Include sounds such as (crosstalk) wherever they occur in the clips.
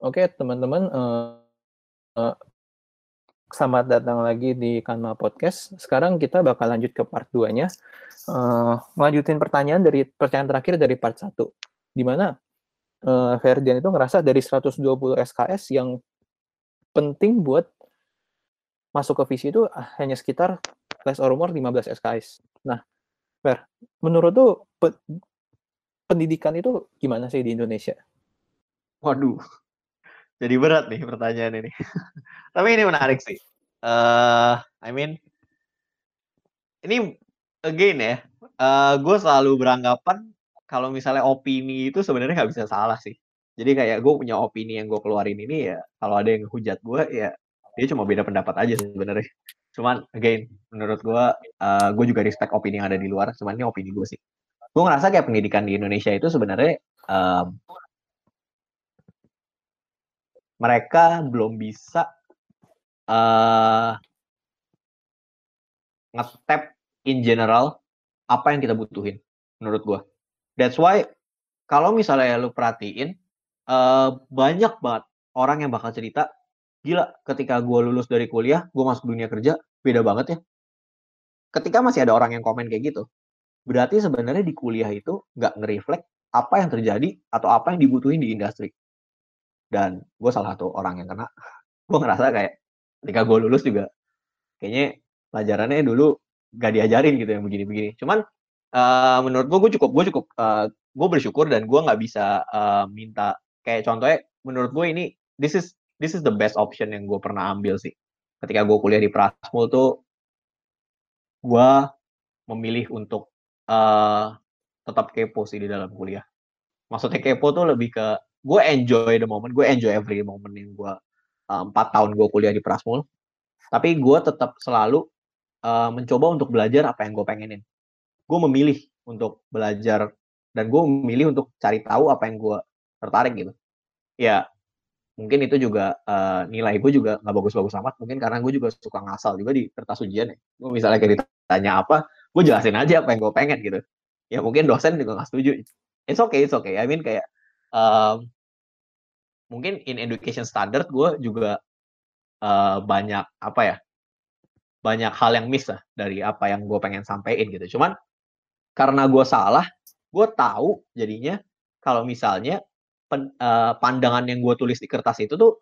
Oke, teman-teman, uh, selamat datang lagi di Kanma Podcast. Sekarang kita bakal lanjut ke part 2-nya. Uh, melanjutin pertanyaan dari pertanyaan terakhir dari part 1. Di mana uh, Ferdian itu ngerasa dari 120 SKS yang penting buat masuk ke visi itu hanya sekitar less or more 15 SKS. Nah, Fer, menurut tuh pe pendidikan itu gimana sih di Indonesia? Waduh. Jadi berat nih pertanyaan ini. (laughs) Tapi ini menarik sih. Uh, I mean, ini again ya, uh, gue selalu beranggapan kalau misalnya opini itu sebenarnya nggak bisa salah sih. Jadi kayak gue punya opini yang gue keluarin ini ya, kalau ada yang hujat gue ya dia cuma beda pendapat aja sebenarnya. Cuman again, menurut gue, uh, gue juga respect opini yang ada di luar. Cuman ini opini gue sih. Gue ngerasa kayak pendidikan di Indonesia itu sebenarnya um, mereka belum bisa uh, ngetap in general apa yang kita butuhin menurut gue. That's why kalau misalnya lu perhatiin uh, banyak banget orang yang bakal cerita gila ketika gue lulus dari kuliah gue masuk dunia kerja beda banget ya. Ketika masih ada orang yang komen kayak gitu, berarti sebenarnya di kuliah itu nggak nge-reflect apa yang terjadi atau apa yang dibutuhin di industri dan gue salah satu orang yang kena (laughs) gue ngerasa kayak ketika gue lulus juga kayaknya pelajarannya dulu gak diajarin gitu yang begini-begini. Cuman uh, menurut gue gue cukup gue cukup uh, gue bersyukur dan gue nggak bisa uh, minta kayak contohnya menurut gue ini this is this is the best option yang gue pernah ambil sih. Ketika gue kuliah di Prasmul tuh gue memilih untuk uh, tetap kepo sih di dalam kuliah. Maksudnya kepo tuh lebih ke gue enjoy the moment gue enjoy every moment yang gue uh, empat tahun gue kuliah di Prasmul. Tapi gue tetap selalu uh, mencoba untuk belajar apa yang gue pengenin. Gue memilih untuk belajar dan gue memilih untuk cari tahu apa yang gue tertarik gitu. Ya mungkin itu juga uh, nilai gue juga nggak bagus-bagus amat. Mungkin karena gue juga suka ngasal juga di kertas ujian ya. Gue misalnya kayak ditanya apa gue jelasin aja apa yang gue pengen gitu. Ya mungkin dosen juga nggak setuju. It's okay it's okay. I mean kayak um, mungkin in education standard gue juga uh, banyak apa ya banyak hal yang miss lah dari apa yang gue pengen sampaikan gitu. Cuman karena gue salah gue tahu jadinya kalau misalnya pen, uh, pandangan yang gue tulis di kertas itu tuh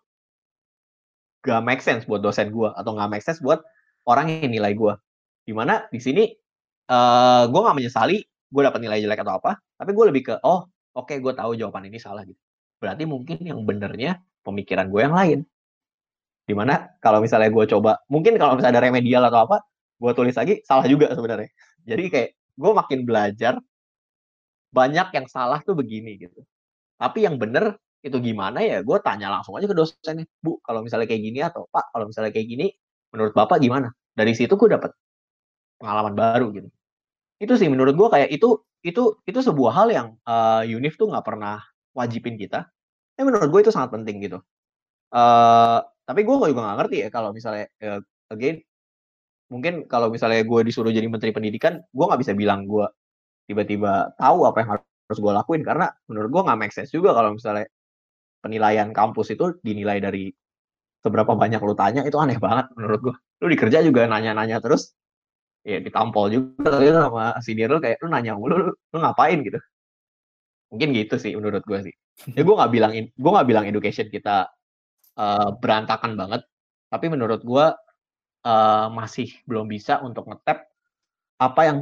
gak make sense buat dosen gue atau gak make sense buat orang yang nilai gue di mana di sini uh, gue gak menyesali gue dapat nilai jelek atau apa tapi gue lebih ke oh oke okay, gue tahu jawaban ini salah gitu. Berarti mungkin yang benernya pemikiran gue yang lain. Di mana kalau misalnya gue coba mungkin kalau misalnya ada remedial atau apa gue tulis lagi salah juga sebenarnya. Jadi kayak gue makin belajar banyak yang salah tuh begini gitu. Tapi yang bener itu gimana ya gue tanya langsung aja ke dosennya bu kalau misalnya kayak gini atau pak kalau misalnya kayak gini menurut bapak gimana? Dari situ gue dapet pengalaman baru gitu. Itu sih menurut gue kayak itu itu itu sebuah hal yang uh, Unif tuh nggak pernah wajibin kita. Ya menurut gue itu sangat penting gitu. Uh, tapi gue juga nggak ngerti ya kalau misalnya uh, again mungkin kalau misalnya gue disuruh jadi menteri pendidikan, gue nggak bisa bilang gue tiba-tiba tahu apa yang harus gue lakuin karena menurut gue nggak make sense juga kalau misalnya penilaian kampus itu dinilai dari seberapa banyak lu tanya itu aneh banget menurut gue. Lu dikerja juga nanya-nanya terus ya ditampol juga (laughs) sama senior lu kayak lu nanya mulu lu, lu ngapain? gitu. Mungkin gitu sih menurut gue sih. (laughs) Ya gue nggak bilang gue nggak bilang education kita uh, berantakan banget tapi menurut gue uh, masih belum bisa untuk ngetap apa yang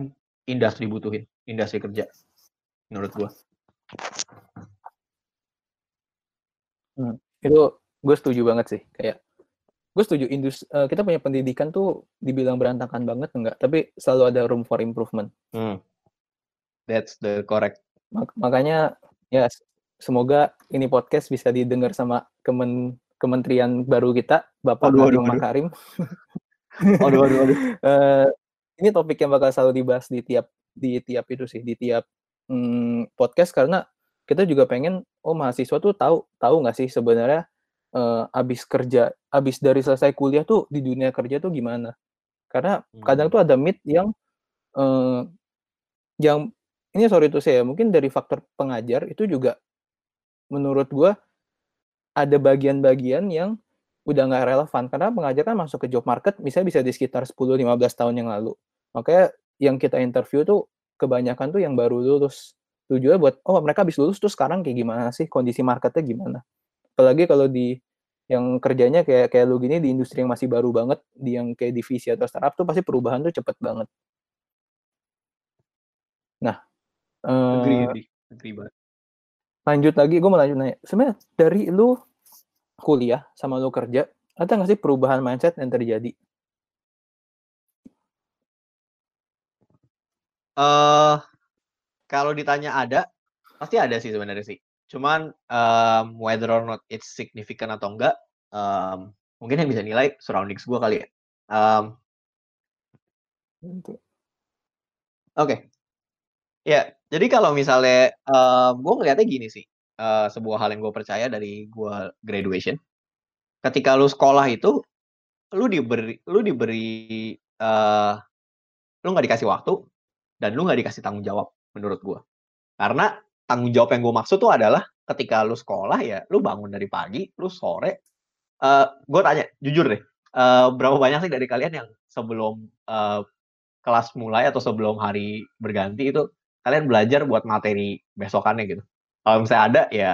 industri butuhin industri kerja menurut gue hmm, itu gue setuju banget sih kayak gue setuju industri uh, kita punya pendidikan tuh dibilang berantakan banget enggak tapi selalu ada room for improvement hmm. that's the correct Mak makanya ya semoga ini podcast bisa didengar sama kemen kementerian baru kita, Bapak aduh, Nadiem Makarim. Aduh, aduh, aduh. uh, (laughs) ini topik yang bakal selalu dibahas di tiap di tiap itu sih, di tiap hmm, podcast karena kita juga pengen oh mahasiswa tuh tahu tahu nggak sih sebenarnya uh, abis kerja, abis dari selesai kuliah tuh di dunia kerja tuh gimana? Karena kadang hmm. tuh ada myth yang uh, yang ini sorry to say ya, mungkin dari faktor pengajar itu juga menurut gue ada bagian-bagian yang udah nggak relevan karena pengajar kan masuk ke job market misalnya bisa di sekitar 10-15 tahun yang lalu. Makanya yang kita interview tuh kebanyakan tuh yang baru lulus. Tujuannya buat oh mereka habis lulus tuh sekarang kayak gimana sih kondisi marketnya gimana. Apalagi kalau di yang kerjanya kayak kayak lu gini di industri yang masih baru banget, di yang kayak divisi atau startup tuh pasti perubahan tuh cepet banget. Nah, Agree, eh, agree, agree banget. lanjut lagi, gue mau lanjut nanya. Sebenarnya dari lu kuliah sama lu kerja, ada nggak sih perubahan mindset yang terjadi? Eh, kalau ditanya ada, pasti ada sih sebenarnya sih. Cuman um, whether or not it's significant atau enggak, um, mungkin yang bisa nilai surroundings gue kali ya. Um. Oke. Ya, jadi kalau misalnya um, gue ngeliatnya gini sih, uh, sebuah hal yang gue percaya dari gue graduation, ketika lu sekolah itu, lu diberi, lu diberi, uh, lu nggak dikasih waktu dan lu nggak dikasih tanggung jawab menurut gue. Karena tanggung jawab yang gue maksud tuh adalah ketika lu sekolah ya, lu bangun dari pagi, lu sore. Uh, gue tanya, jujur deh, uh, berapa banyak sih dari kalian yang sebelum uh, kelas mulai atau sebelum hari berganti itu kalian belajar buat materi besokannya gitu. Kalau misalnya ada ya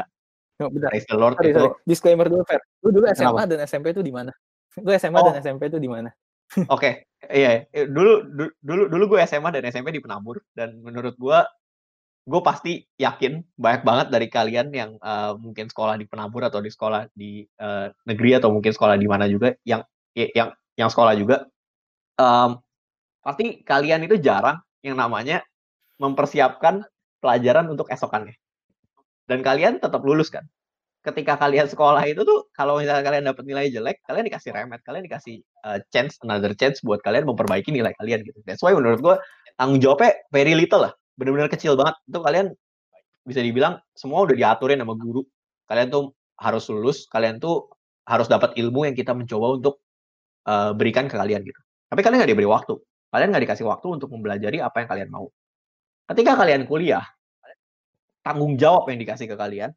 Oh, praise the Lord Sorry, itu. sorry. Disclaimer dulu, Fer. Lu dulu SMA Kenapa? dan SMP itu di mana? Lu SMA dan Oh. SMP itu di mana? Oke, iya eh, dulu du- dulu dulu gue SMA dan SMP di Penabur dan menurut gue gue pasti yakin banyak banget dari kalian yang eh, mungkin sekolah di Penabur atau di sekolah di eh, negeri atau mungkin sekolah di mana juga yang ya- yang yang sekolah juga em, pasti kalian itu jarang yang namanya mempersiapkan pelajaran untuk esokannya. Dan kalian tetap lulus kan? Ketika kalian sekolah itu tuh kalau misalnya kalian dapat nilai jelek kalian dikasih remet kalian dikasih uh, chance another chance buat kalian memperbaiki nilai kalian gitu. That's why menurut gue tanggung jawabnya very little lah benar-benar kecil banget. Itu kalian bisa dibilang semua udah diaturin sama guru. Kalian tuh harus lulus kalian tuh harus dapat ilmu yang kita mencoba untuk uh, berikan ke kalian gitu. Tapi kalian nggak diberi waktu. Kalian nggak dikasih waktu untuk mempelajari apa yang kalian mau. Ketika kalian kuliah tanggung jawab yang dikasih ke kalian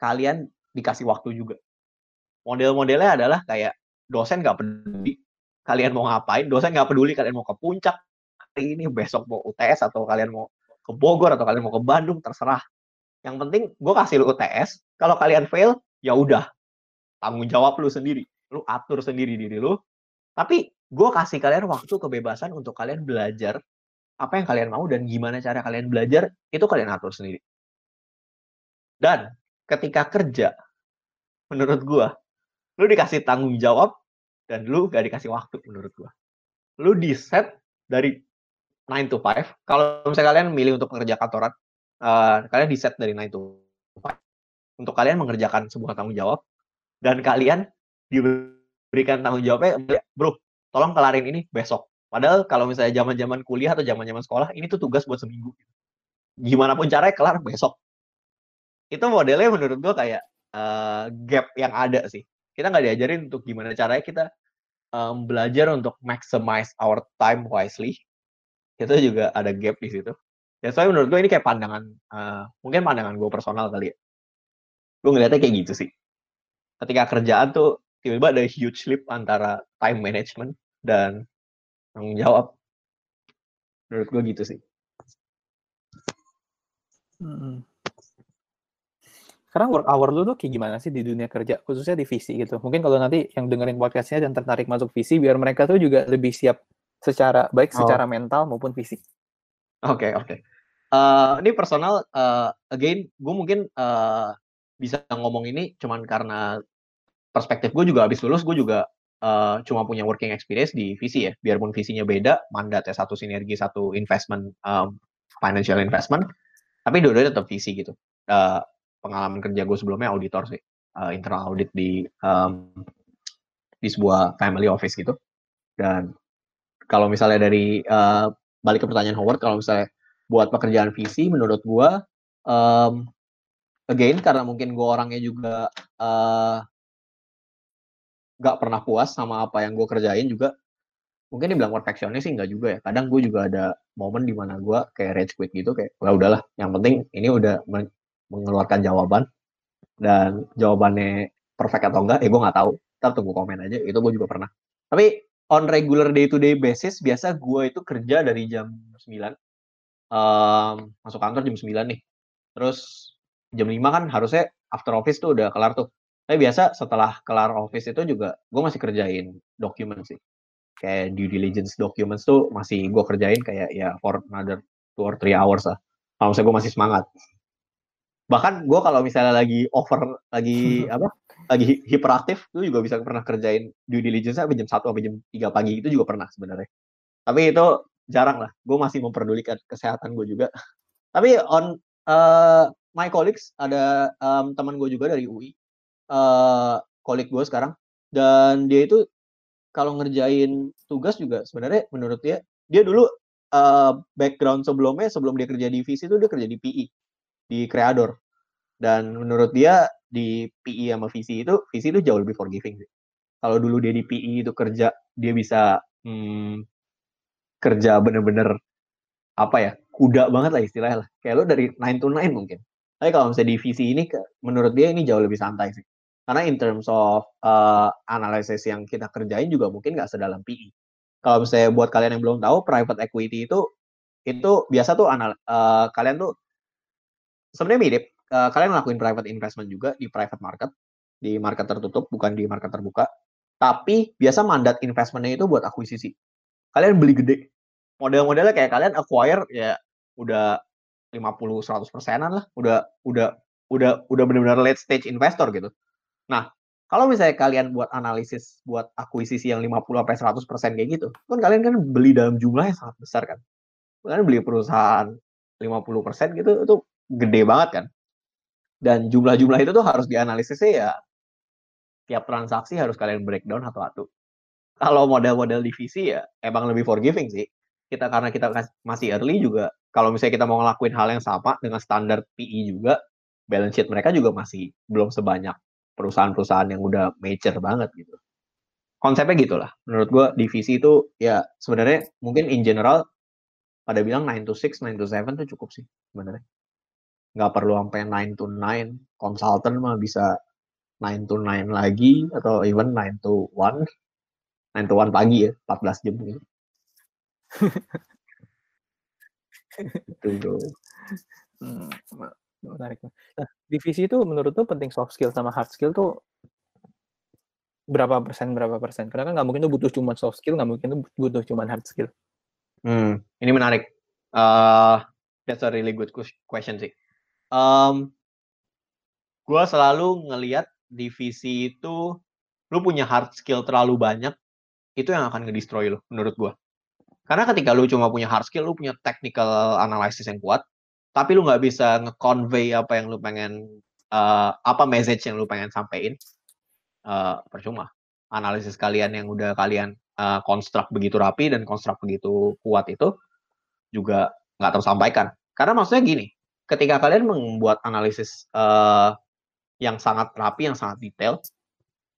kalian dikasih waktu juga. Model-modelnya adalah kayak dosen nggak peduli kalian mau ngapain dosen nggak peduli kalian mau ke puncak hari ini besok mau UTS atau kalian mau ke Bogor atau kalian mau ke Bandung terserah. Yang penting gue kasih lu UTS kalau kalian fail ya udah. Tanggung jawab lu sendiri. Lu atur sendiri diri lu. Tapi gue kasih kalian waktu kebebasan untuk kalian belajar apa yang kalian mau dan gimana cara kalian belajar itu kalian atur sendiri. Dan ketika kerja menurut gue lu dikasih tanggung jawab dan lu gak dikasih waktu menurut gua. Lu di set dari 9 to 5. Kalau misalnya kalian milih untuk pekerja kantoran, uh, kalian di set dari 9 to 5 untuk kalian mengerjakan sebuah tanggung jawab dan kalian diberikan tanggung jawabnya, bro, tolong kelarin ini besok. Padahal kalau misalnya zaman-zaman kuliah atau zaman-zaman sekolah, ini tuh tugas buat seminggu. Gimana pun caranya kelar besok. Itu modelnya menurut gua kayak uh, gap yang ada sih kita nggak diajarin untuk gimana caranya kita um, belajar untuk maximize our time wisely itu juga ada gap di situ. Ya soalnya menurut gue ini kayak pandangan uh, mungkin pandangan gue personal kali ya. Gue ngeliatnya kayak gitu sih. Ketika kerjaan tuh tiba-tiba ada huge leap antara time management dan tanggung jawab. Menurut gue gitu sih. Hmm. Sekarang work hour lu tuh kayak gimana sih di dunia kerja, khususnya di visi gitu. Mungkin kalau nanti yang dengerin podcastnya dan tertarik masuk visi, biar mereka tuh juga lebih siap secara baik Oh. secara mental maupun fisik. Oke oke. Eh, ini personal, eh, again, gue mungkin eh, bisa ngomong ini cuman karena perspektif gue juga habis lulus, gue juga eh, cuma punya working experience di visi ya. Biarpun visinya beda, mandatnya satu sinergi, satu investment, um, financial investment, tapi dua-duanya tetap visi gitu. Eh, pengalaman kerja gue sebelumnya auditor sih, eh, internal audit di um, di sebuah family office gitu. Dan kalau misalnya dari eh, balik ke pertanyaan Howard, kalau misalnya buat pekerjaan visi menurut gua um, again karena mungkin gua orangnya juga uh, pernah puas sama apa yang gue kerjain juga mungkin dibilang perfeksionis sih nggak juga ya kadang gue juga ada momen di mana gue kayak rage quit gitu kayak wah udahlah yang penting ini udah men- mengeluarkan jawaban dan jawabannya perfect atau enggak, ya gue nggak tahu. Ntar tunggu komen aja, itu gue juga pernah. Tapi on regular day to day basis, biasa gue itu kerja dari jam 9, um, masuk kantor jam 9 nih. Terus jam 5 kan harusnya after office tuh udah kelar tuh. Tapi biasa setelah kelar office itu juga gue masih kerjain dokumen sih. Kayak due diligence documents tuh masih gue kerjain kayak ya for another two or three hours lah. Kalau misalnya gue masih semangat. Bahkan gue kalau misalnya lagi over, lagi (laughs) apa, lagi hiperaktif, itu juga bisa pernah kerjain due diligence sampai jam 1 sampai jam 3 pagi itu juga pernah sebenarnya. Tapi itu jarang lah. Gue masih memperdulikan kesehatan gue juga. Tapi on uh, my colleagues ada um, teman gue juga dari UI, uh, colleague gue sekarang, dan dia itu kalau ngerjain tugas juga sebenarnya menurut dia, dia dulu uh, background sebelumnya sebelum dia kerja di VC itu dia kerja di PI, di Creador. Dan menurut dia di PI sama VC itu, VC itu jauh lebih forgiving sih. Kalau dulu dia di PI itu kerja, dia bisa hmm, kerja bener-bener apa ya kuda banget lah istilahnya lah. Kayak lo dari 9 to 9 mungkin. Tapi kalau misalnya di visi ini menurut dia ini jauh lebih santai sih. Karena in terms of uh, analisis yang kita kerjain juga mungkin nggak sedalam PI kalau misalnya buat kalian yang belum tahu private equity itu itu biasa tuh anal uh, kalian tuh sebenarnya mirip uh, kalian ngelakuin private investment juga di private market di market tertutup bukan di market terbuka tapi biasa mandat investmentnya itu buat akuisisi kalian beli gede model-modelnya kayak kalian acquire ya udah 50 100 persenan lah, udah udah udah udah benar-benar late stage investor gitu. Nah, kalau misalnya kalian buat analisis buat akuisisi yang 50 sampai 100 persen kayak gitu, kan kalian kan beli dalam jumlah yang sangat besar kan. Kalian beli perusahaan 50 persen gitu itu gede banget kan. Dan jumlah-jumlah itu tuh harus dianalisisnya ya. Tiap transaksi harus kalian breakdown satu-satu. Kalau model-model divisi ya emang lebih forgiving sih. Kita karena kita masih early juga. Kalau misalnya kita mau ngelakuin hal yang sama dengan standar PE juga balance sheet mereka juga masih belum sebanyak perusahaan-perusahaan yang udah mature banget gitu. Konsepnya gitulah. Menurut gue divisi itu ya sebenarnya mungkin in general pada bilang 9 to 6, 9 to 7 tuh cukup sih sebenarnya nggak perlu sampai 9 to 9 consultant mah bisa 9 to 9 lagi atau even 9 to 1 9 to 1 pagi ya 14 jam gitu Betul, Hmm, menarik. Nah, divisi itu menurut tuh penting soft skill sama hard skill tuh berapa persen berapa persen? Karena kan nggak mungkin tuh butuh cuma soft skill, nggak mungkin tuh butuh cuma hard skill. Hmm, ini menarik. Uh, that's a really good question sih. Um, gue selalu ngelihat divisi itu lu punya hard skill terlalu banyak, itu yang akan ngedestroy lo menurut gue. Karena ketika lu cuma punya hard skill, lu punya technical analysis yang kuat, tapi lu nggak bisa nge-convey apa yang lu pengen, uh, apa message yang lu pengen sampaikan, uh, percuma. Analisis kalian yang udah kalian uh, begitu rapi dan construct begitu kuat itu juga nggak tersampaikan. Karena maksudnya gini, ketika kalian membuat analisis uh, yang sangat rapi, yang sangat detail,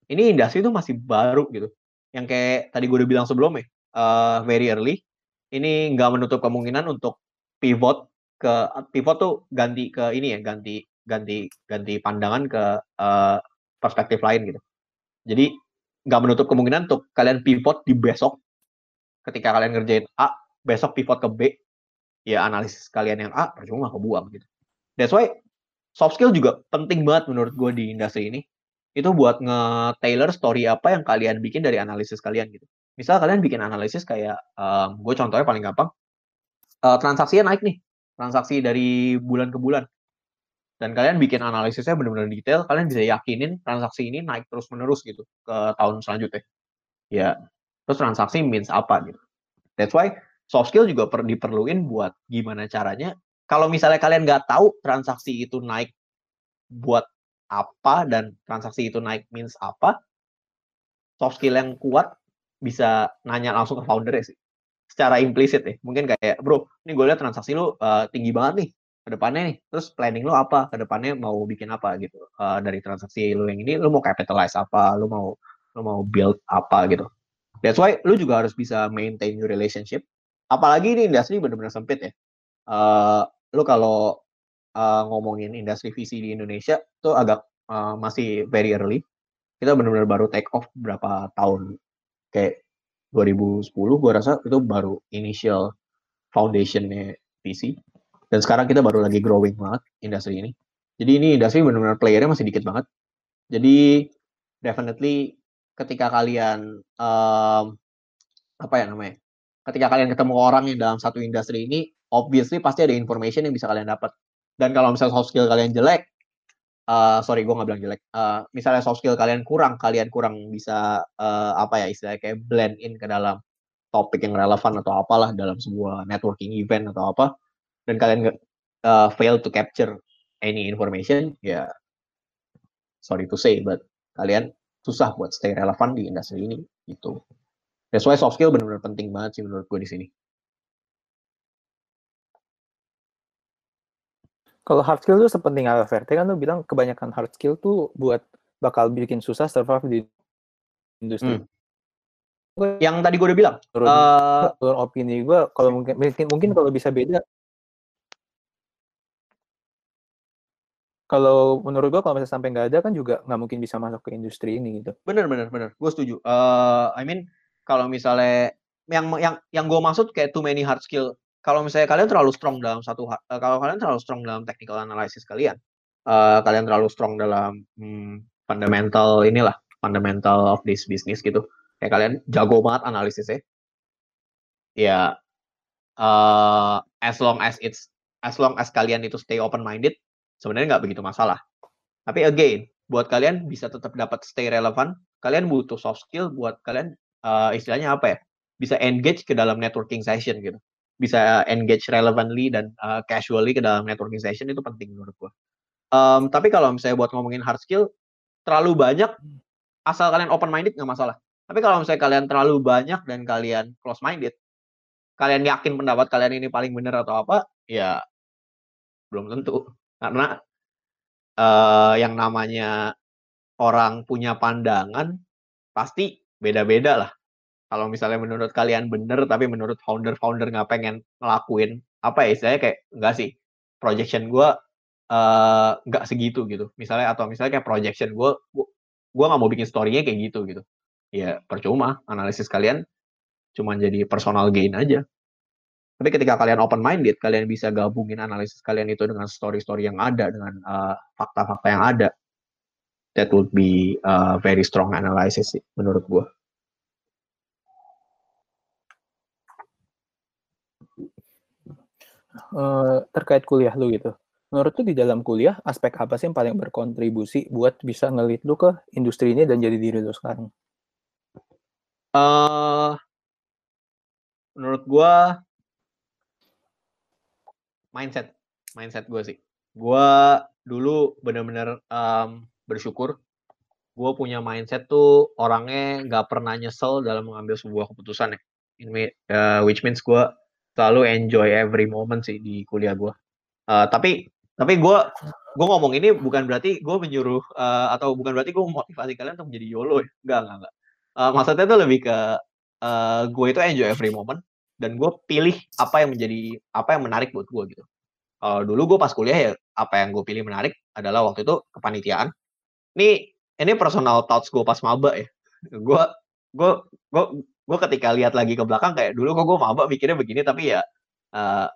ini industri itu masih baru gitu. Yang kayak tadi gue udah bilang sebelumnya, uh, very early. Ini nggak menutup kemungkinan untuk pivot ke pivot tuh ganti ke ini ya, ganti ganti ganti pandangan ke uh, perspektif lain gitu. Jadi nggak menutup kemungkinan untuk kalian pivot di besok ketika kalian ngerjain A, besok pivot ke B, ya analisis kalian yang A percuma kebuang gitu. That's why soft skill juga penting banget menurut gue di industri ini. Itu buat nge-tailor story apa yang kalian bikin dari analisis kalian gitu. Misal kalian bikin analisis kayak um, gue contohnya paling gampang. Uh, transaksinya naik nih. Transaksi dari bulan ke bulan. Dan kalian bikin analisisnya benar-benar detail kalian bisa yakinin transaksi ini naik terus menerus gitu ke tahun selanjutnya. Ya terus transaksi means apa gitu. That's why soft skill juga per, diperluin buat gimana caranya kalau misalnya kalian nggak tahu transaksi itu naik buat apa dan transaksi itu naik means apa soft skill yang kuat bisa nanya langsung ke founder sih. Secara implisit ya mungkin kayak bro ini gue lihat transaksi lu uh, tinggi banget nih ke depannya nih terus planning lu apa? Ke depannya mau bikin apa? Gitu. Uh, dari transaksi lu yang ini lu mau capitalize apa? Lu mau lu mau build apa? Gitu. That's why lu juga harus bisa maintain your relationship apalagi ini industri benar-benar sempit ya. Uh, lu kalau uh, ngomongin industri visi di Indonesia tuh agak uh, masih very early. Kita benar-benar baru take off berapa tahun? Kayak 2010 gue rasa itu baru initial foundationnya PC dan sekarang kita baru lagi growing banget industri ini. Jadi ini industri benar-benar playernya masih dikit banget. Jadi definitely ketika kalian um, apa ya namanya ketika kalian ketemu orang yang dalam satu industri ini obviously pasti ada information yang bisa kalian dapat. Dan kalau misalnya soft skill kalian jelek uh, sorry gue nggak bilang jelek. Uh, misalnya soft skill kalian kurang kalian kurang bisa uh, apa ya istilahnya kayak blend in ke dalam topik yang relevan atau apalah dalam sebuah networking event atau apa dan kalian uh, fail to capture any information ya sorry to say but kalian susah buat stay relevan di industri ini gitu that's why soft skill benar-benar penting banget sih menurut gue di sini Kalau hard skill tuh sepenting apa, Verte? Kan lu bilang kebanyakan hard skill tuh buat bakal bikin susah survive di industri. Hmm. Yang tadi gue udah bilang. Turun, uh, turun opini gue, kalau mungkin mungkin, mungkin kalau bisa beda. Kalau menurut gue kalau misalnya sampai nggak ada kan juga nggak mungkin bisa masuk ke industri ini gitu. Bener bener bener, gue setuju. Uh, I mean kalau misalnya yang yang yang gue maksud kayak too many hard skill kalau misalnya kalian terlalu strong dalam satu uh, kalau kalian terlalu strong dalam technical analysis kalian, uh, kalian terlalu strong dalam hmm, fundamental inilah, fundamental of this business gitu. Kayak kalian jago banget analisisnya. Ya uh, as long as it's as long as kalian itu stay open minded, sebenarnya nggak begitu masalah. Tapi again, buat kalian bisa tetap dapat stay relevant, kalian butuh soft skill buat kalian uh, istilahnya apa ya? Bisa engage ke dalam networking session gitu bisa engage relevantly dan uh, casually ke dalam networking session itu penting menurut gua. Um, tapi kalau misalnya buat ngomongin hard skill terlalu banyak asal kalian open minded nggak masalah. Tapi kalau misalnya kalian terlalu banyak dan kalian close minded, kalian yakin pendapat kalian ini paling benar atau apa, ya belum tentu. Karena uh, yang namanya orang punya pandangan pasti beda-beda lah. Kalau misalnya menurut kalian bener tapi menurut founder-founder nggak pengen ngelakuin apa ya istilahnya kayak enggak sih projection gue uh, nggak segitu gitu. Misalnya atau misalnya kayak projection gue gue nggak mau bikin storynya kayak gitu gitu. Ya percuma analisis kalian cuma jadi personal gain aja. Tapi ketika kalian open minded kalian bisa gabungin analisis kalian itu dengan story-story yang ada dengan eh, fakta-fakta uh, yang ada that would be a very strong analysis sih menurut gue uh, terkait kuliah lu gitu. Menurut lu di dalam kuliah, aspek apa sih yang paling berkontribusi buat bisa ngelit lu ke industri ini dan jadi diri lu sekarang? Uh, menurut gua mindset, mindset gua sih. Gua dulu bener-bener um, bersyukur. Gue punya mindset tuh orangnya nggak pernah nyesel dalam mengambil sebuah keputusan ya. Ini, uh, which means gue selalu enjoy every moment sih di kuliah gue. Uh, tapi tapi gue gue ngomong ini bukan berarti gue menyuruh uh, atau bukan berarti gue memotivasi kalian untuk menjadi YOLO ya. Enggak, enggak, enggak. Uh, maksudnya itu lebih ke uh, gue itu enjoy every moment dan gue pilih apa yang menjadi apa yang menarik buat gue gitu. Dulu gue pas kuliah ya apa yang gue pilih menarik adalah waktu itu kepanitiaan. Ini ini personal thoughts gue pas maba ya. Gue gue gue gue ketika lihat lagi ke belakang kayak dulu kok gue maba mikirnya begini tapi ya uh,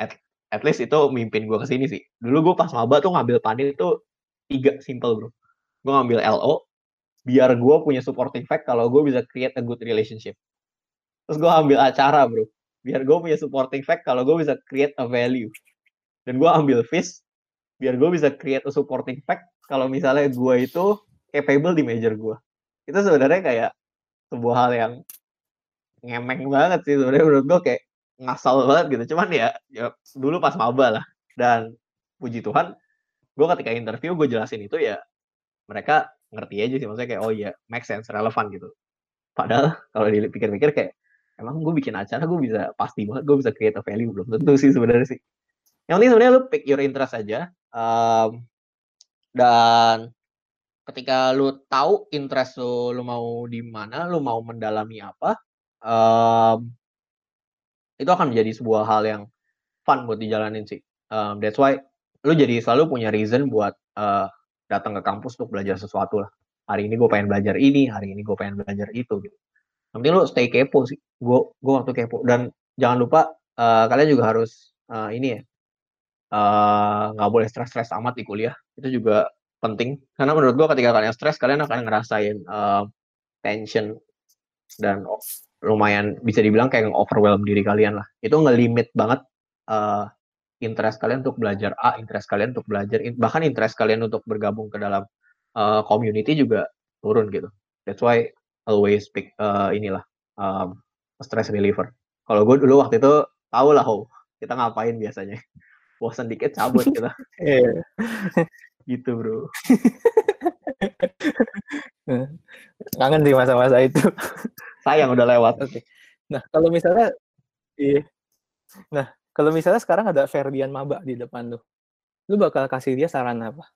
at, at least itu mimpin gue ke sini sih. Dulu gue pas maba tuh ngambil panit itu tiga simple bro. Gue ngambil LO biar gue punya supporting fact kalau gue bisa create a good relationship. Terus gue ambil acara bro. Biar gue punya supporting fact kalau gue bisa create a value. Dan gue ambil fish biar gue bisa create a supporting fact kalau misalnya gue itu capable di major gue itu sebenarnya kayak sebuah hal yang ngemeng banget sih sebenarnya menurut gue kayak ngasal banget gitu. Cuman ya, ya dulu pas maba lah. Dan puji Tuhan gue ketika interview gue jelasin itu ya mereka ngerti aja sih. Maksudnya kayak oh iya make sense relevan gitu. Padahal kalau dipikir-pikir kayak emang gue bikin acara gue bisa pasti banget gue bisa create a value. Belum tentu sih sebenarnya sih. Yang penting sebenarnya lu pick your interest aja. Um, dan ketika lu tahu interest lu lu mau di mana lu mau mendalami apa um, itu akan menjadi sebuah hal yang fun buat dijalanin sih. Um, that's why lu jadi selalu punya reason buat uh, datang ke kampus untuk belajar sesuatu lah. hari ini gue pengen belajar ini hari ini gue pengen belajar itu gitu penting lu stay kepo sih gue gue waktu kepo dan jangan lupa uh, kalian juga harus uh, ini ya nggak uh, boleh stres-stres amat di kuliah itu juga penting karena menurut gue ketika kalian stres kalian akan ngerasain uh, tension dan lumayan bisa dibilang kayak overwhelm diri kalian lah itu ngelimit banget uh, interest kalian untuk belajar A, interest kalian untuk belajar, bahkan interest kalian untuk bergabung ke dalam uh, community juga turun gitu. That's why always pick uh, inilah um, stress reliever. Kalau gue dulu waktu itu tahu lah, oh, kita ngapain biasanya. Bosan dikit cabut kita. (laughs) Iya. (laughs) gitu bro. (laughs) Kangen di masa-masa itu. Sayang udah lewat. Oke. Okay. Nah kalau misalnya, iya. Nah kalau misalnya sekarang ada Ferdian Maba di depan lu, lu bakal kasih dia saran apa?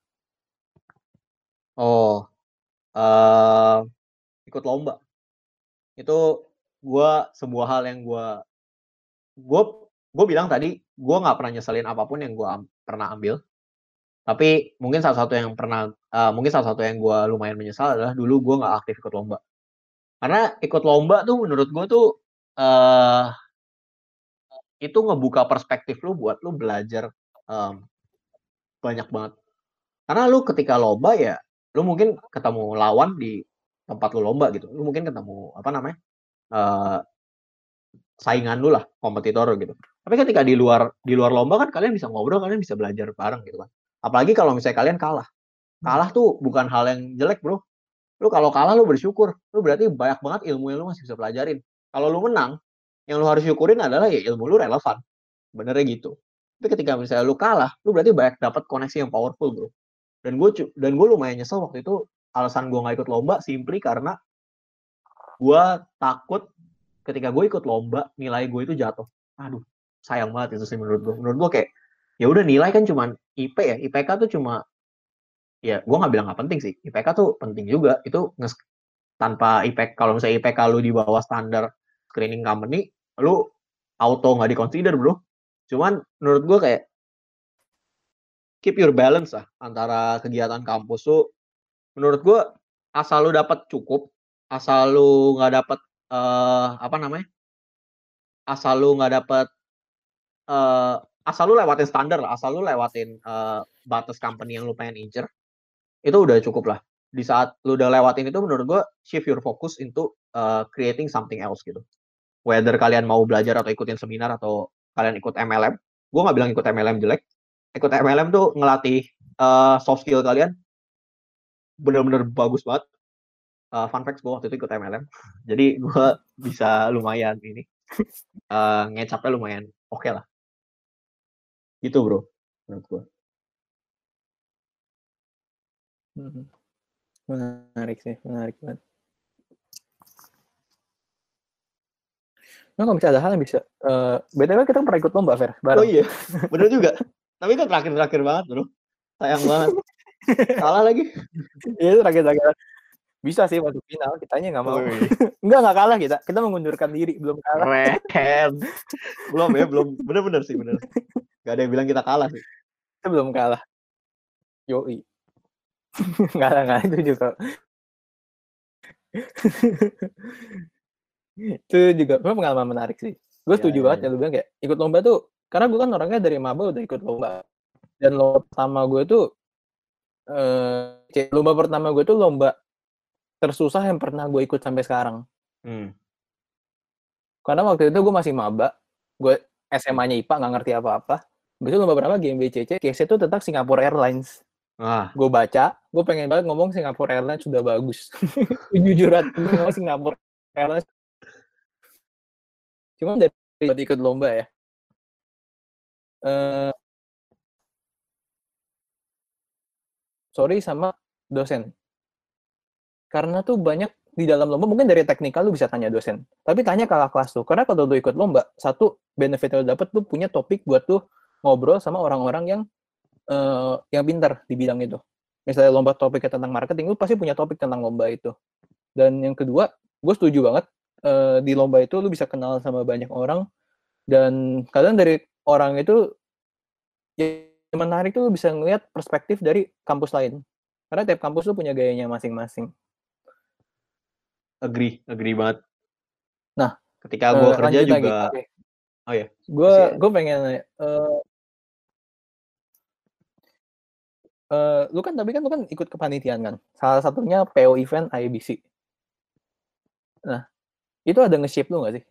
Oh, uh, ikut lomba. Itu gue sebuah hal yang gue gue gue bilang tadi gue nggak pernah nyeselin apa pun yang gue am, pernah ambil tapi mungkin salah satu yang pernah uh, mungkin salah satu yang gue lumayan menyesal adalah dulu gue nggak aktif ikut lomba karena ikut lomba tuh menurut gue tuh uh, itu ngebuka perspektif lu buat lu belajar um, banyak banget. Karena lu ketika lomba ya, lu mungkin ketemu lawan di tempat lu lomba gitu. Lu mungkin ketemu apa namanya uh, saingan lu lah, kompetitor gitu. Tapi ketika di luar di luar lomba kan kalian bisa ngobrol, kalian bisa belajar bareng gitu kan. Apalagi kalau misalnya kalian kalah. Kalah tuh bukan hal yang jelek bro. Lu kalau kalah lu bersyukur. Lu berarti banyak banget ilmu yang lu masih bisa pelajarin. Kalau lu menang, yang lu harus syukurin adalah ya ilmu lu relevan benernya gitu tapi ketika misalnya lu kalah lu berarti banyak dapat koneksi yang powerful bro dan gue dan gue lumayan nyesel waktu itu alasan gue nggak ikut lomba simply karena gue takut ketika gue ikut lomba nilai gue itu jatuh aduh sayang banget itu sih menurut gue menurut gue kayak ya udah nilai kan cuma IP ya. IPK tuh cuma ya gue nggak bilang nggak penting sih. IPK tuh penting juga. Itu nges tanpa IPK kalau misalnya IPK lu di bawah standar screening company lu auto nggak dikonsider bro. Cuman menurut gue kayak keep your balance lah antara kegiatan kampus tuh. Menurut gue asal lu dapat cukup asal lu nggak dapat uh, apa namanya asal lu nggak dapat uh, asal lu lewatin standar lah asal lu lewatin uh, batas company yang lu pengen incer itu udah cukup lah. Di saat lu udah lewatin itu menurut gue shift your focus into uh, creating something else gitu. Whether kalian mau belajar atau ikutin seminar atau kalian ikut MLM gue nggak bilang ikut MLM jelek. Ikut MLM tuh ngelatih uh, soft skill kalian. Bener-bener bagus banget. Uh, fun fact gue waktu itu ikut MLM (laughs) jadi gue bisa lumayan ini uh, (laughs) ngecapnya lumayan oke okay lah itu bro menurut gue hmm. menarik sih menarik banget Nah, kalau bisa ada hal yang bisa. Uh, eh, BTW kita pernah ikut lomba, Fer. Bareng. Oh iya, bener juga. Tapi itu terakhir-terakhir banget, bro. Sayang banget. Kalah lagi. Iya, itu terakhir-terakhir. Bisa sih masuk final, kitanya nggak mau. Enggak, (laughs) nggak kalah kita. Kita mengundurkan diri, belum kalah. Keren. belum ya, belum. Bener-bener sih, bener. Gak ada yang bilang kita kalah sih. Kita belum kalah. Yoi. (laughs) nggak lah, nggak itu juga (laughs) itu juga pengalaman menarik sih gue iya, setuju ya, banget ya. ya lu bilang kayak ikut lomba tuh karena gue kan orangnya dari maba udah ikut lomba dan lomba pertama gue tuh eh lomba pertama gue tuh lomba tersusah yang pernah gue ikut sampai sekarang hmm. karena waktu itu gue masih maba gue SMA-nya IPA nggak ngerti apa-apa besok lomba berapa GMBCC case itu tentang Singapore Airlines Ah. Gue baca, gue pengen banget ngomong Singapore Airlines sudah bagus. (laughs) Jujuran, ngomong Singapore Airlines Cuma dari ikut lomba ya. Uh, sorry sama dosen. Karena tuh banyak di dalam lomba mungkin dari teknikal lu bisa tanya dosen. Tapi tanya kakak kelas tuh. Karena kalau lu ikut lomba, satu benefit yang lu dapet lu punya topik buat tuh ngobrol sama orang-orang yang uh, yang pintar di bidang itu. Misalnya lomba topiknya tentang marketing, lu pasti punya topik tentang lomba itu. Dan yang kedua, gue setuju banget uh, di lomba itu lu bisa kenal sama banyak orang dan kadang dari orang itu yang menarik tuh lu bisa ngeliat perspektif dari kampus lain karena tiap kampus tuh punya gayanya masing-masing Agree, agree banget. Nah, Ketika gue eee, kerja lagi, juga oke. oh ya, Gue masih gue pengen nanya, eee, lu kan tapi kan lu kan ikut kepanitiaan kan? Salah satunya PO event IBC. Nah, itu ada nge-shape lu nggak sih?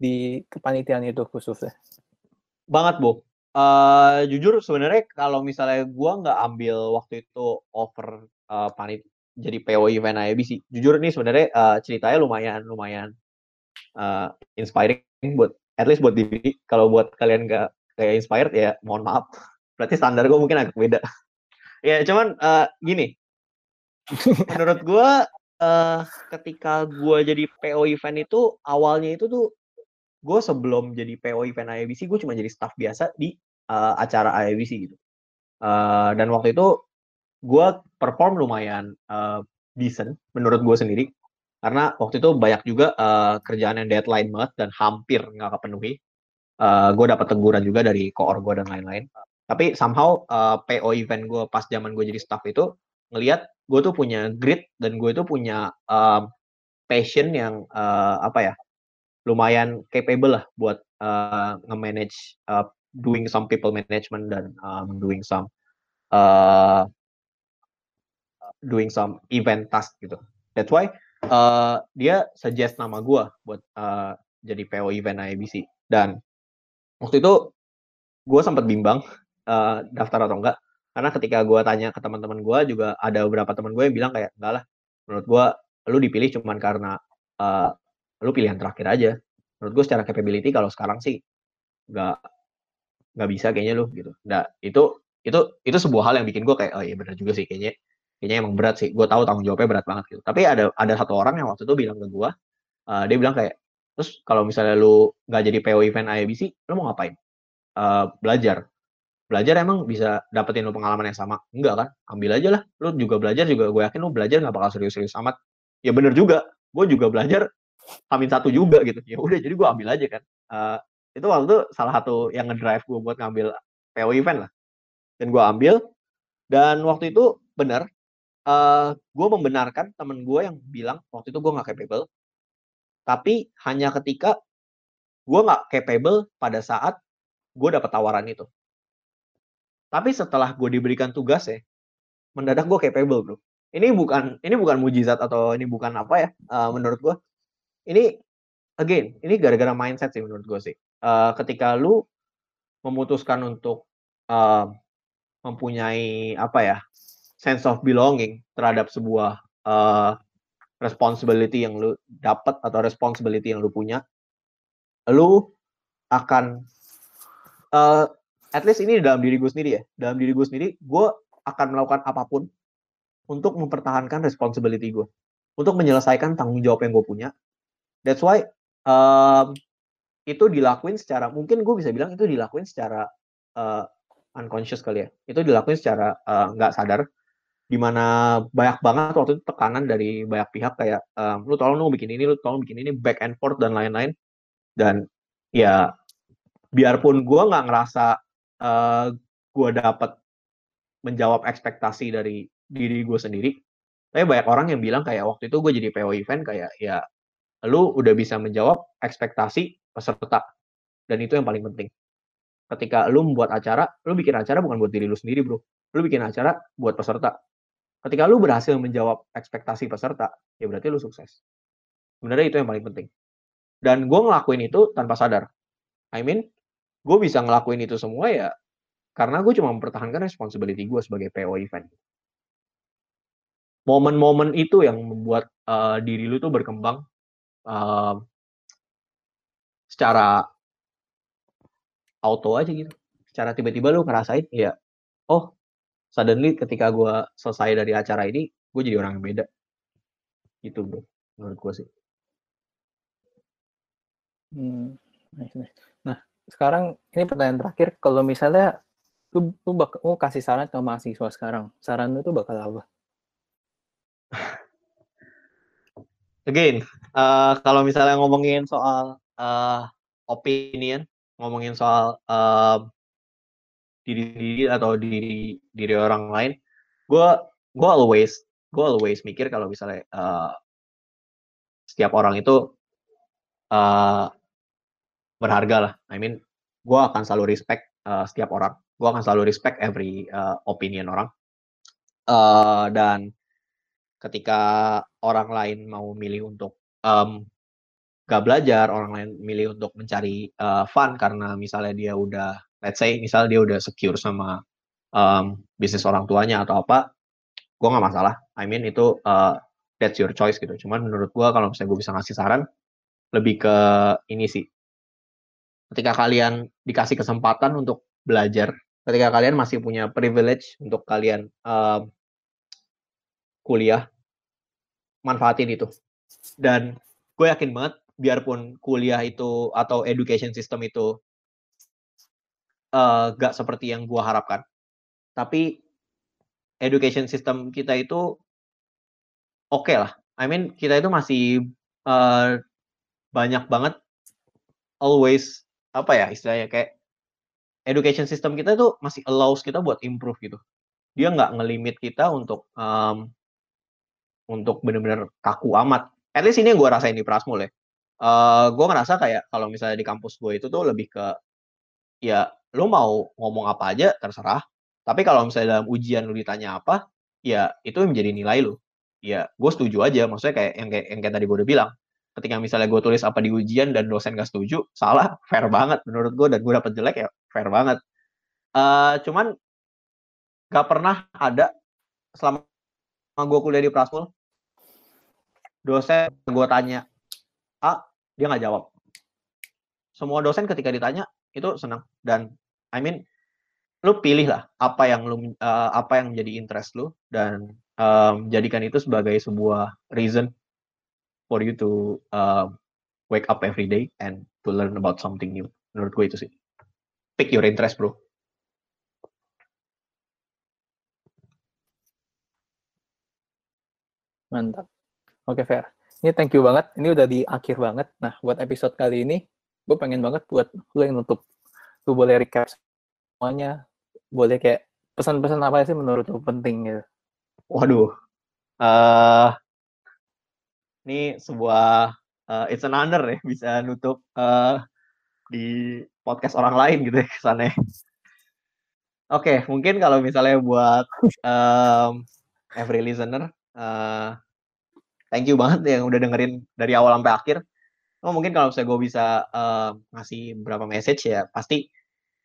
Di kepanitiaan itu khususnya? Banget, Bo. Eee, jujur sebenarnya kalau misalnya gua nggak ambil waktu itu offer, eee, panit jadi PO event IBC, jujur nih sebenarnya, eee, ceritanya lumayan lumayan, eee, inspiring buat at least buat diri. Kalau buat kalian nggak kayak inspired ya mohon maaf, berarti standar gua mungkin agak beda. Ya cuman, eee, gini menurut gua, eee, ketika gua jadi PO event itu awalnya itu tuh, gua sebelum jadi PO event IBC gua cuma jadi staff biasa di, eee, acara IBC gitu. Eee, dan waktu itu gua perform lumayan, eee, decent menurut gua sendiri. Karena waktu itu banyak juga, eee, kerjaan yang deadline banget dan hampir nggak kepenuhi. Eee, gua dapat teguran juga dari koor gua dan lain-lain. Tapi somehow, eee, PO event gua pas zaman gua jadi staff itu, ngelihat gua tuh punya grit dan gue itu punya, eee, passion yang, eee, apa ya, lumayan capable lah buat, eee, nge-manage, eee, doing some people management dan, mmm, doing some, eee doing some event task gitu. That's why, eee, dia suggest nama gua buat, eee, jadi PO event IBC. Dan waktu itu gua sempet bimbang, eee, daftar atau enggak. Karena ketika gua tanya ke teman-teman gua juga ada beberapa teman gue yang bilang kayak, "Enggak lah, menurut gua lu dipilih cuman karena, eee, lu pilihan terakhir aja. Menurut gua secara capability kalau sekarang sih nggak nggak bisa kayaknya lu," gitu. Nah, itu itu itu sebuah hal yang bikin gua kayak, "Oh iya bener juga sih kayaknya kayaknya emang berat sih." Gua tahu tanggung jawabnya berat banget gitu. Tapi ada ada satu orang yang waktu itu bilang ke gua, eee, dia bilang kayak, "Terus kalau misalnya lu nggak jadi PO event IBC, lu mau ngapain?" Eee, "Belajar." "Belajar emang bisa dapetin lu pengalaman yang sama?" "Enggak kan, ambil aja lah. Lu juga belajar juga gue yakin lu belajar nggak bakal serius-serius amat." Ya bener juga, gua juga belajar H-1 juga gitu. Ya udah jadi gua ambil aja kan. Eee, itu waktu itu salah satu yang ngedrive gua buat ngambil PO event lah. Dan gua ambil, dan waktu itu bener, eee, gua membenarkan temen gua yang bilang waktu itu gua nggak capable. Tapi hanya ketika gua nggak capable pada saat gua dapet tawaran itu. Tapi setelah gue diberikan tugasnya, mendadak gue capable, Bro. Ini bukan ini bukan mukjizat atau ini bukan apa ya, eee, menurut gua. Ini again, ini gara-gara mindset sih menurut gua sih. Eee, ketika lu memutuskan untuk, eee, mempunyai apa ya, sense of belonging terhadap sebuah, eee, responsibility yang lu dapet atau responsibility yang lu punya, lu akan, eee, at least ini dalam diri gue sendiri ya, dalam diri gue sendiri, gue akan melakukan apa pun untuk mempertahankan responsibility gue, untuk menyelesaikan tanggung jawab yang gue punya. That's why, mmm, itu dilakuin secara mungkin gue bisa bilang itu dilakuin secara, eee, unconscious kali ya. Itu dilakuin secara, eee, nggak sadar, di mana banyak banget waktu itu tekanan dari banyak pihak kayak, eee, "Lu tolong dong bikin ini lu tolong bikin ini," back and forth dan lain-lain. Dan ya biarpun gua nggak ngerasa, eee, gua dapet menjawab ekspektasi dari diri gue sendiri, tapi banyak orang yang bilang kayak waktu itu gue jadi PO event kayak, ya lu udah bisa menjawab ekspektasi peserta, dan itu yang paling penting. Ketika lu membuat acara, lu bikin acara bukan buat diri lu sendiri, Bro. Lu bikin acara buat peserta. Ketika lu berhasil menjawab ekspektasi peserta, ya berarti lu sukses. Sebenarnya itu yang paling penting. Dan gua ngelakuin itu tanpa sadar. I mean, gue bisa ngelakuin itu semua ya karena gue cuma mempertahankan responsibility gue sebagai PO event. Momen-momen itu yang membuat, eee, diri lu tuh berkembang, eee secara auto aja gitu. Secara tiba-tiba lu ngerasain ya, oh suddenly ketika gua selesai dari acara ini, gue jadi orang yang beda. Gitu, Bro, menurut gua sih. Mmm, nice nice. Sekarang ini pertanyaan terakhir, kalau misalnya lu lu bak lu kasih saran ke mahasiswa sekarang, saran lu tuh bakal apa? (laughs) Again, eee, kalau misalnya ngomongin soal, eee, opinion, ngomongin soal, eee, diri sendiri atau diri diri orang lain, gua gua always gua always mikir kalau misalnya, eee setiap orang itu uh, berharga lah. I mean, gue akan selalu respect uh, setiap orang. Gue akan selalu respect every uh, opinion orang. Uh, dan ketika orang lain mau milih untuk um, gak belajar, orang lain milih untuk mencari uh, fun karena misalnya dia udah, let's say, misalnya dia udah secure sama um, bisnis orang tuanya atau apa, gue nggak masalah. I mean itu uh, that's your choice gitu. Cuman menurut gue kalau misalnya gue bisa ngasih saran, lebih ke ini sih. Ketika kalian dikasih kesempatan untuk belajar, ketika kalian masih punya privilege untuk kalian um, kuliah, manfaatin itu. Dan gue yakin banget, biarpun kuliah itu atau education system itu uh, gak seperti yang gue harapkan, tapi education system kita itu oke okay lah. I mean kita itu masih uh, banyak banget always apa ya istilahnya kayak education system kita itu masih allows kita buat improve gitu. Dia nggak ngelimit kita untuk um, untuk bener-bener kaku amat. At least ini yang gue rasain di Prasmul ya. Uh, gue ngerasa kayak kalau misalnya di kampus gue itu tuh lebih ke ya lu mau ngomong apa aja terserah. Tapi kalau misalnya dalam ujian lu ditanya apa, ya itu yang menjadi nilai lu. Ya gue setuju aja. Maksudnya kayak yang kayak, yang kayak tadi gue udah bilang. Ketika misalnya gue tulis apa di ujian dan dosen gak setuju, salah, fair banget menurut gue. Dan gue dapet jelek ya fair banget. Uh, cuman gak pernah ada selama gue kuliah di Prasmul, dosen gue tanya A, dia nggak jawab. Semua dosen ketika ditanya itu senang dan I mean lu pilih lah apa yang lu uh, apa yang menjadi interest lu dan um, jadikan itu sebagai sebuah reason for you to uh, wake up every day and to learn about something new. Menurut gue itu sih. Pick your interest, bro. Mantap. Oke, Fair. Ini thank you banget. Ini udah di akhir banget. Nah, buat episode kali ini, gue pengen banget buat lu yang nutup. Lu boleh recap semuanya. Boleh kayak pesan-pesan apa sih menurut lu penting gitu. Waduh. Uh, ini sebuah uh, it's an honor ya bisa nutup uh, di podcast orang lain gitu ya kesannya. Oke, okay, mungkin kalau misalnya buat um, every listener, uh, thank you banget yang udah dengerin dari awal sampai akhir. Oh, mungkin kalau misalnya gue bisa uh, ngasih beberapa message ya, pasti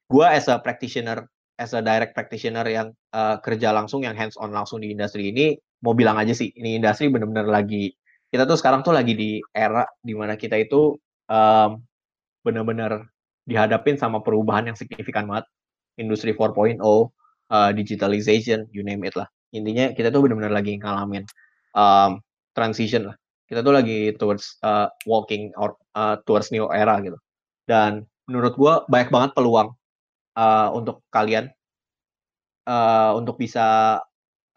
gue as a practitioner, as a direct practitioner yang uh, kerja langsung, yang hands on langsung di industri ini, mau bilang aja sih, ini industri bener-bener lagi, kita tuh sekarang tuh lagi di era di mana kita itu um, bener-bener dihadapin sama perubahan yang signifikan banget. Industri 4.0, uh, digitalization, you name it lah. Intinya kita tuh bener-bener lagi ngalamin um, transition lah. Kita tuh lagi towards uh, walking or uh, towards new era gitu. Dan menurut gue banyak banget peluang uh, untuk kalian uh, untuk bisa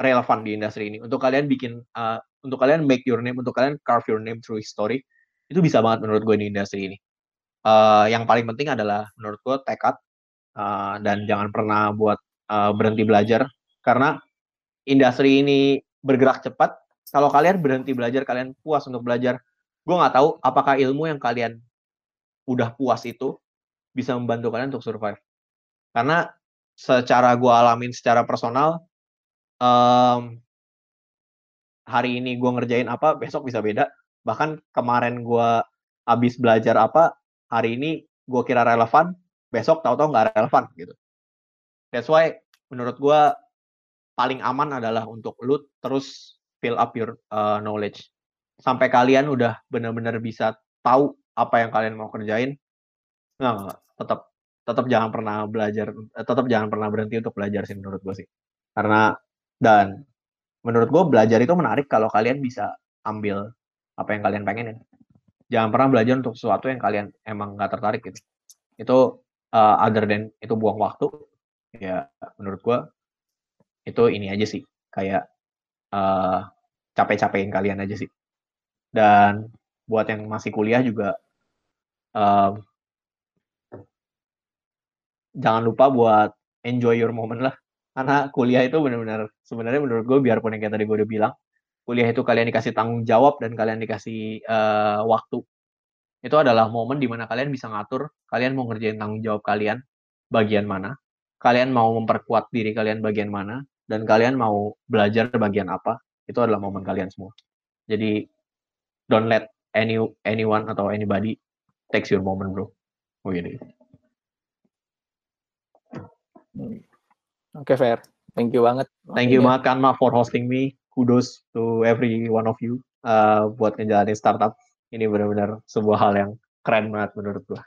relevan di industri ini. Untuk kalian bikin, uh, untuk kalian make your name, untuk kalian carve your name through history, itu bisa banget menurut gue di industri ini. Uh, yang paling penting adalah menurut gue tekad uh, dan jangan pernah buat uh, berhenti belajar karena industri ini bergerak cepat kalau kalian berhenti belajar, kalian puas untuk belajar, gue nggak tahu apakah ilmu yang kalian udah puas itu bisa membantu kalian untuk survive. Karena secara gue alamin secara personal, um, hari ini gue ngerjain apa, besok bisa beda. Bahkan kemarin gue habis belajar apa, hari ini gue kira relevan, besok tahu-tahu nggak relevan gitu. That's why menurut gue paling aman adalah untuk lu terus fill up your uh, knowledge sampai kalian udah benar-benar bisa tahu apa yang kalian mau kerjain nggak, nggak tetap tetap jangan pernah belajar eh, tetap jangan pernah berhenti untuk belajar sih menurut gue sih karena dan menurut gue belajar itu menarik kalau kalian bisa ambil apa yang kalian pengen ya jangan pernah belajar untuk sesuatu yang kalian emang nggak tertarik gitu itu uh, other than itu buang waktu ya menurut gue itu ini aja sih kayak uh, capek-capekin kalian aja sih. Dan buat yang masih kuliah juga uh, jangan lupa buat enjoy your moment lah. Karena kuliah itu benar-benar sebenarnya menurut gue biarpun yang kayak tadi gue udah bilang, kuliah itu kalian dikasih tanggung jawab dan kalian dikasih uh, waktu. Itu adalah momen di mana kalian bisa ngatur kalian mau ngerjain tanggung jawab kalian bagian mana kalian mau memperkuat diri kalian bagian mana dan kalian mau belajar bagian apa itu adalah momen kalian semua. Jadi don't let any anyone atau anybody takes your moment bro. Begini hmm. Oke okay, fair thank you banget. Thank you banget Kanma for hosting me. Kudos to every one of you uh, buat ngejalanin startup. Ini benar-benar sebuah hal yang keren banget menurut gua